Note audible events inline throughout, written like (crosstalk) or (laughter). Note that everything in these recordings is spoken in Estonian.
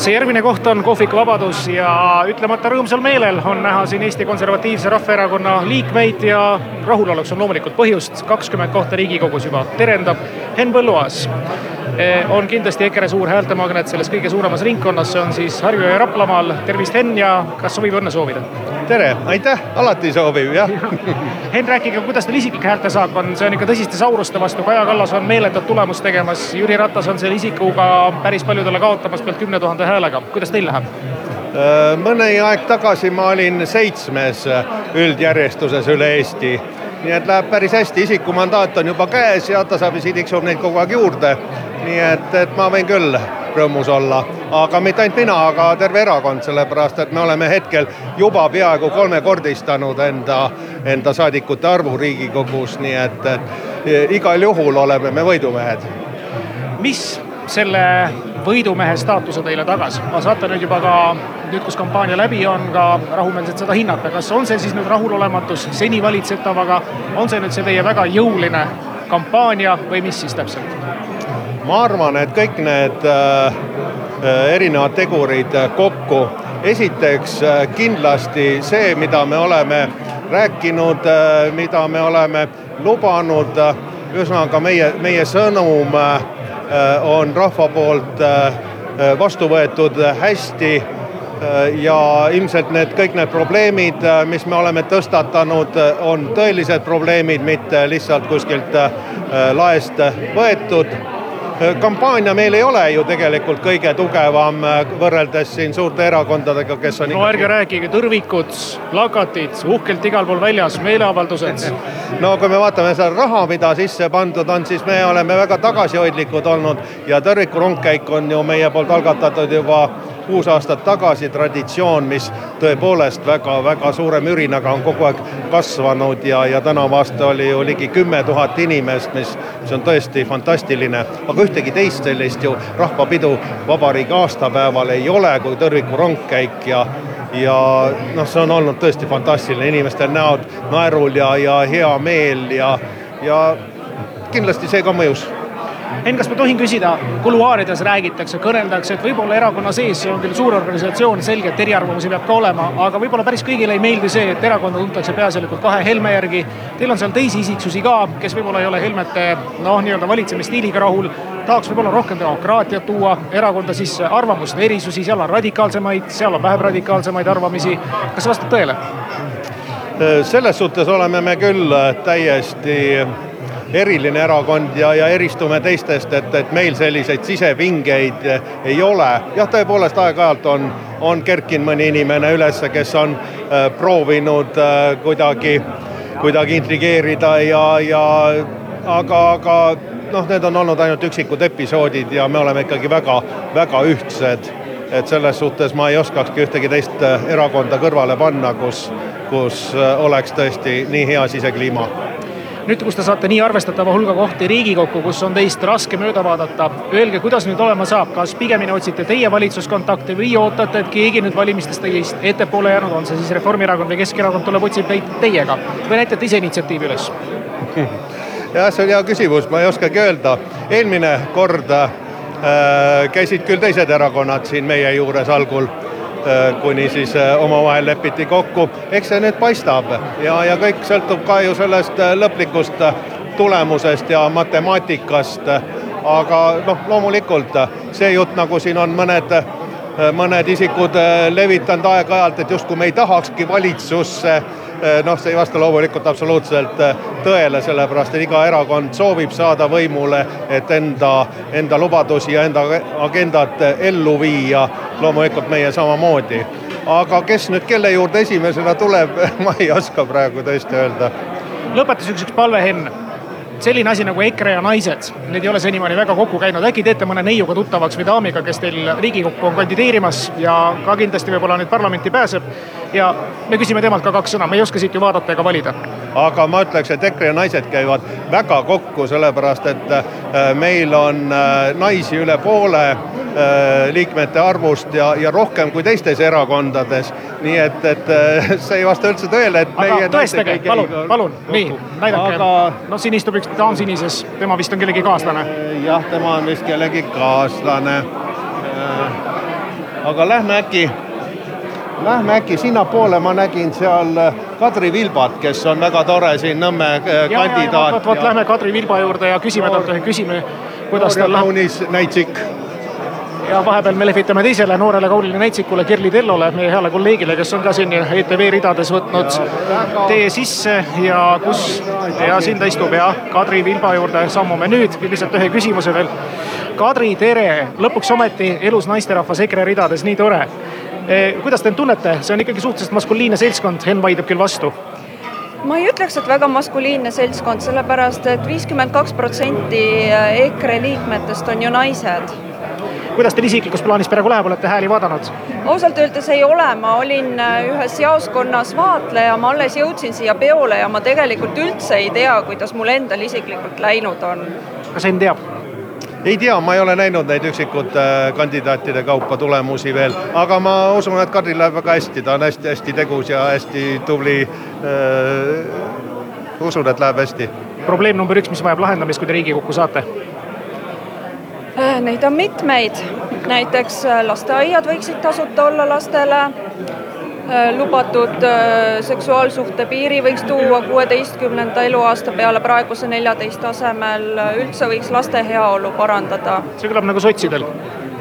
see järgmine koht on kohviku Vabadus ja ütlemata rõõmsal meelel on näha siin Eesti Konservatiivse Rahvaerakonna liikmeid ja rahuloluks on loomulikult põhjust, kakskümmend kohta Riigikogus juba terendab. Henn Põlluaas on kindlasti EKRE suur häältemagnet selles kõige suuremas ringkonnas, see on siis Harju ja Raplamaal. tervist, Henn ja kas sobib õnne soovida? tere, aitäh, alati sobib jah ja. (laughs) Henn, rääkige, kuidas teil isiklik häältesaak on, see on ikka tõsiste sauruste vastu, Kaja Kallas on meeletut tulemust tegemas, Jüri Ratas on selle isikuga päris paljudele kaotamas pealt kümne tuhande häälega, kuidas teil läheb? Äh, mõni aeg tagasi ma olin seitsmes üldjärjestuses üle Eesti nii et läheb päris hästi, isiku mandaat on juba käes ja tasapisi tiksub neid kogu aeg juurde. Nii et, et ma võin küll rõõmus olla, aga mitte ainult mina, aga terve erakond, sellepärast et me oleme hetkel juba peaaegu kolmekordistanud enda, enda saadikute arvu Riigikogus, nii et, et igal juhul oleme me võidumehed. mis selle võidumehe staatuse teile tagasi, saate nüüd juba ka nüüd, kus kampaania läbi on, ka rahumeelselt seda hinnata, kas on see siis nüüd rahulolematus seni valitsetavaga, on see nüüd see teie väga jõuline kampaania või mis siis täpselt? Ma arvan, et kõik need äh, äh, erinevad tegurid kokku, esiteks äh, kindlasti see, mida me oleme rääkinud, mida me oleme lubanud, ühesõnaga meie, meie sõnum on rahva poolt vastu võetud hästi. Ja ilmselt need kõik need probleemid, mis me oleme tõstatanud, on tõelised probleemid, mitte lihtsalt kuskilt laest võetud kampaania meil ei ole ju tegelikult kõige tugevam äh, võrreldes siin suurte erakondadega, kes on no ärge rääkige, tõrvikud, plakatid, uhkelt igal pool väljas, meeleavaldused. no kui me vaatame seda raha, mida sisse pandud on, siis me oleme väga tagasihoidlikud olnud ja tõrviku rongkäik on ju meie poolt algatatud juba kuus aastat tagasi traditsioon, mis tõepoolest väga-väga suure mürinaga on kogu aeg kasvanud ja, ja tänavu aasta oli ju ligi kümme tuhat inimest, mis, mis on tõesti fantastiline. aga ühtegi teist sellist ju rahvapidu vabariigi aastapäeval ei ole kui tõrviku rongkäik ja ja noh, see on olnud tõesti fantastiline, inimeste näod naerul ja, ja hea meel ja, ja kindlasti see ka mõjus Henn, kas ma tohin küsida, kuluaarides räägitakse, kõneldakse, et võib-olla erakonna sees, see on küll suur organisatsioon, selge, et eriarvamusi peab ka olema, aga võib-olla päris kõigile ei meeldi see, et erakonda tuntakse peaasjalikult kahe Helme järgi. Teil on seal teisi isiksusi ka, kes võib-olla ei ole Helmete noh, nii-öelda valitsemisstiiliga rahul, tahaks võib-olla rohkem demokraatiat tuua erakonda sisse, arvamuste erisusi, seal on radikaalsemaid, seal on vähem radikaalsemaid arvamisi. kas see vastab tõele? selles suhtes oleme me küll täiesti eriline erakond ja, ja eristume teistest, et, et meil selliseid sisepingeid ei ole. jah, tõepoolest aeg-ajalt on, on kerkinud mõni inimene üles, kes on äh, proovinud äh, kuidagi, kuidagi intrigeerida ja, ja aga, aga noh, need on olnud ainult üksikud episoodid ja me oleme ikkagi väga, väga ühtsed. et selles suhtes ma ei oskakski ühtegi teist erakonda kõrvale panna, kus, kus oleks tõesti nii hea sisekliima nüüd, kus te saate nii arvestatava hulga kohti Riigikokku, kus on teist raske mööda vaadata, öelge, kuidas nüüd olema saab, kas pigemini otsite teie valitsuskontakte või ootate, et keegi nüüd valimistest teist ettepoole jäänud, on see siis Reformierakond või Keskerakond, tuleb, otsib teid teiega või näitate ise initsiatiivi üles? (laughs) jah, see on hea küsimus, ma ei oskagi öelda. eelmine kord äh, käisid küll teised erakonnad siin meie juures algul kuni siis äh, omavahel lepiti kokku. eks see nüüd paistab ja, ja kõik sõltub ka ju sellest äh, lõplikust tulemusest ja matemaatikast. aga noh, loomulikult see jutt, nagu siin on mõned mõned isikud levitanud aeg-ajalt, et justkui me ei tahakski valitsusse noh, see ei vasta loomulikult absoluutselt eh, tõele, sellepärast et iga erakond soovib saada võimule, et enda, enda lubadusi ja enda agendat ellu viia, loomulikult meie samamoodi. aga kes nüüd kelle juurde esimesena tuleb, (laughs) ma ei oska praegu tõesti öelda. lõpetuseks üks palve, Henn selline asi nagu EKRE ja naised, need ei ole senimaani väga kokku käinud, äkki teete mõne neiuga tuttavaks või daamiga, kes teil Riigikokku on kandideerimas ja ka kindlasti võib-olla nüüd parlamenti pääseb. ja me küsime temalt ka kaks sõna, me ei oska siit ju vaadata ega valida. aga ma ütleks, et EKRE ja naised käivad väga kokku, sellepärast et äh, meil on äh, naisi üle poole liikmete arvust ja, ja rohkem kui teistes erakondades. nii et, et see ei vasta üldse tõele, et aga tõestage, palun, palun, nii, näidake aga..., no siin istub üks on sinises, tema vist on kellegi kaaslane. jah, tema on vist kellegi kaaslane. aga lähme äkki, lähme äkki sinnapoole, ma nägin seal äh, Kadri Vilbat, kes on väga tore siin Nõmme äh, kandidaat. vot, vot lähme Kadri Vilba juurde ja küsime talt, küsime, kuidas tal läheb. kaunis näitsik ja vahepeal me lehvitame teisele noorele kaunile näitsikule Kirli Tellole, meie heale kolleegile, kes on ka siin ETV ridades võtnud tee sisse ja kus ja siin ta istub. Ja Kadri Vilba juurde sammume nüüd, lihtsalt ühe küsimuse veel. Kadri, tere, lõpuks ometi elus naisterahvas EKRE ridades, nii tore. kuidas te end tunnete, see on ikkagi suhteliselt maskuliinne seltskond, Henn vaidleb küll vastu. Ma ei ütleks, et väga maskuliinne seltskond, sellepärast et viiskümmend kaks protsenti EKRE liikmetest on ju naised kuidas teil isiklikus plaanis praegu läheb, olete hääli vaadanud? ausalt öeldes ei ole, ma olin äh, ühes jaoskonnas vaatleja, ma alles jõudsin siia peole ja ma tegelikult üldse ei tea, kuidas mul endal isiklikult läinud on. kas Henn teab? ei tea, ma ei ole näinud neid üksikute äh, kandidaatide kaupa tulemusi veel, aga ma usun, et Kadril läheb väga hästi, ta on hästi-hästi tegus ja hästi tubli äh,. usun, et läheb hästi. probleem number üks, mis vajab lahendamist, kui te Riigikokku saate neid on mitmeid, näiteks äh, lasteaiad võiksid tasuta olla lastele, äh, lubatud seksuaalsuhte piiri võiks tuua kuueteistkümnenda eluaasta peale praeguse neljateist asemel, üldse võiks laste heaolu parandada. see kõlab nagu sotsidel.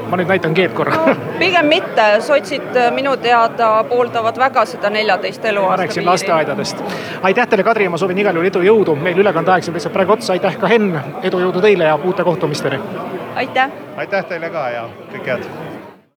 Ma nüüd näitan G-d korra. No,. pigem mitte, sotsid minu teada pooldavad väga seda neljateist eluaasta ma rääkisin lasteaedadest. aitäh teile, Kadri, ma soovin igal juhul edu, jõudu, meil ülekande aeg saab lihtsalt praegu otsa, aitäh ka Henn, edu, jõudu teile ja uute kohtumisteni! Aitäh! aitäh teile ka ja kõike head!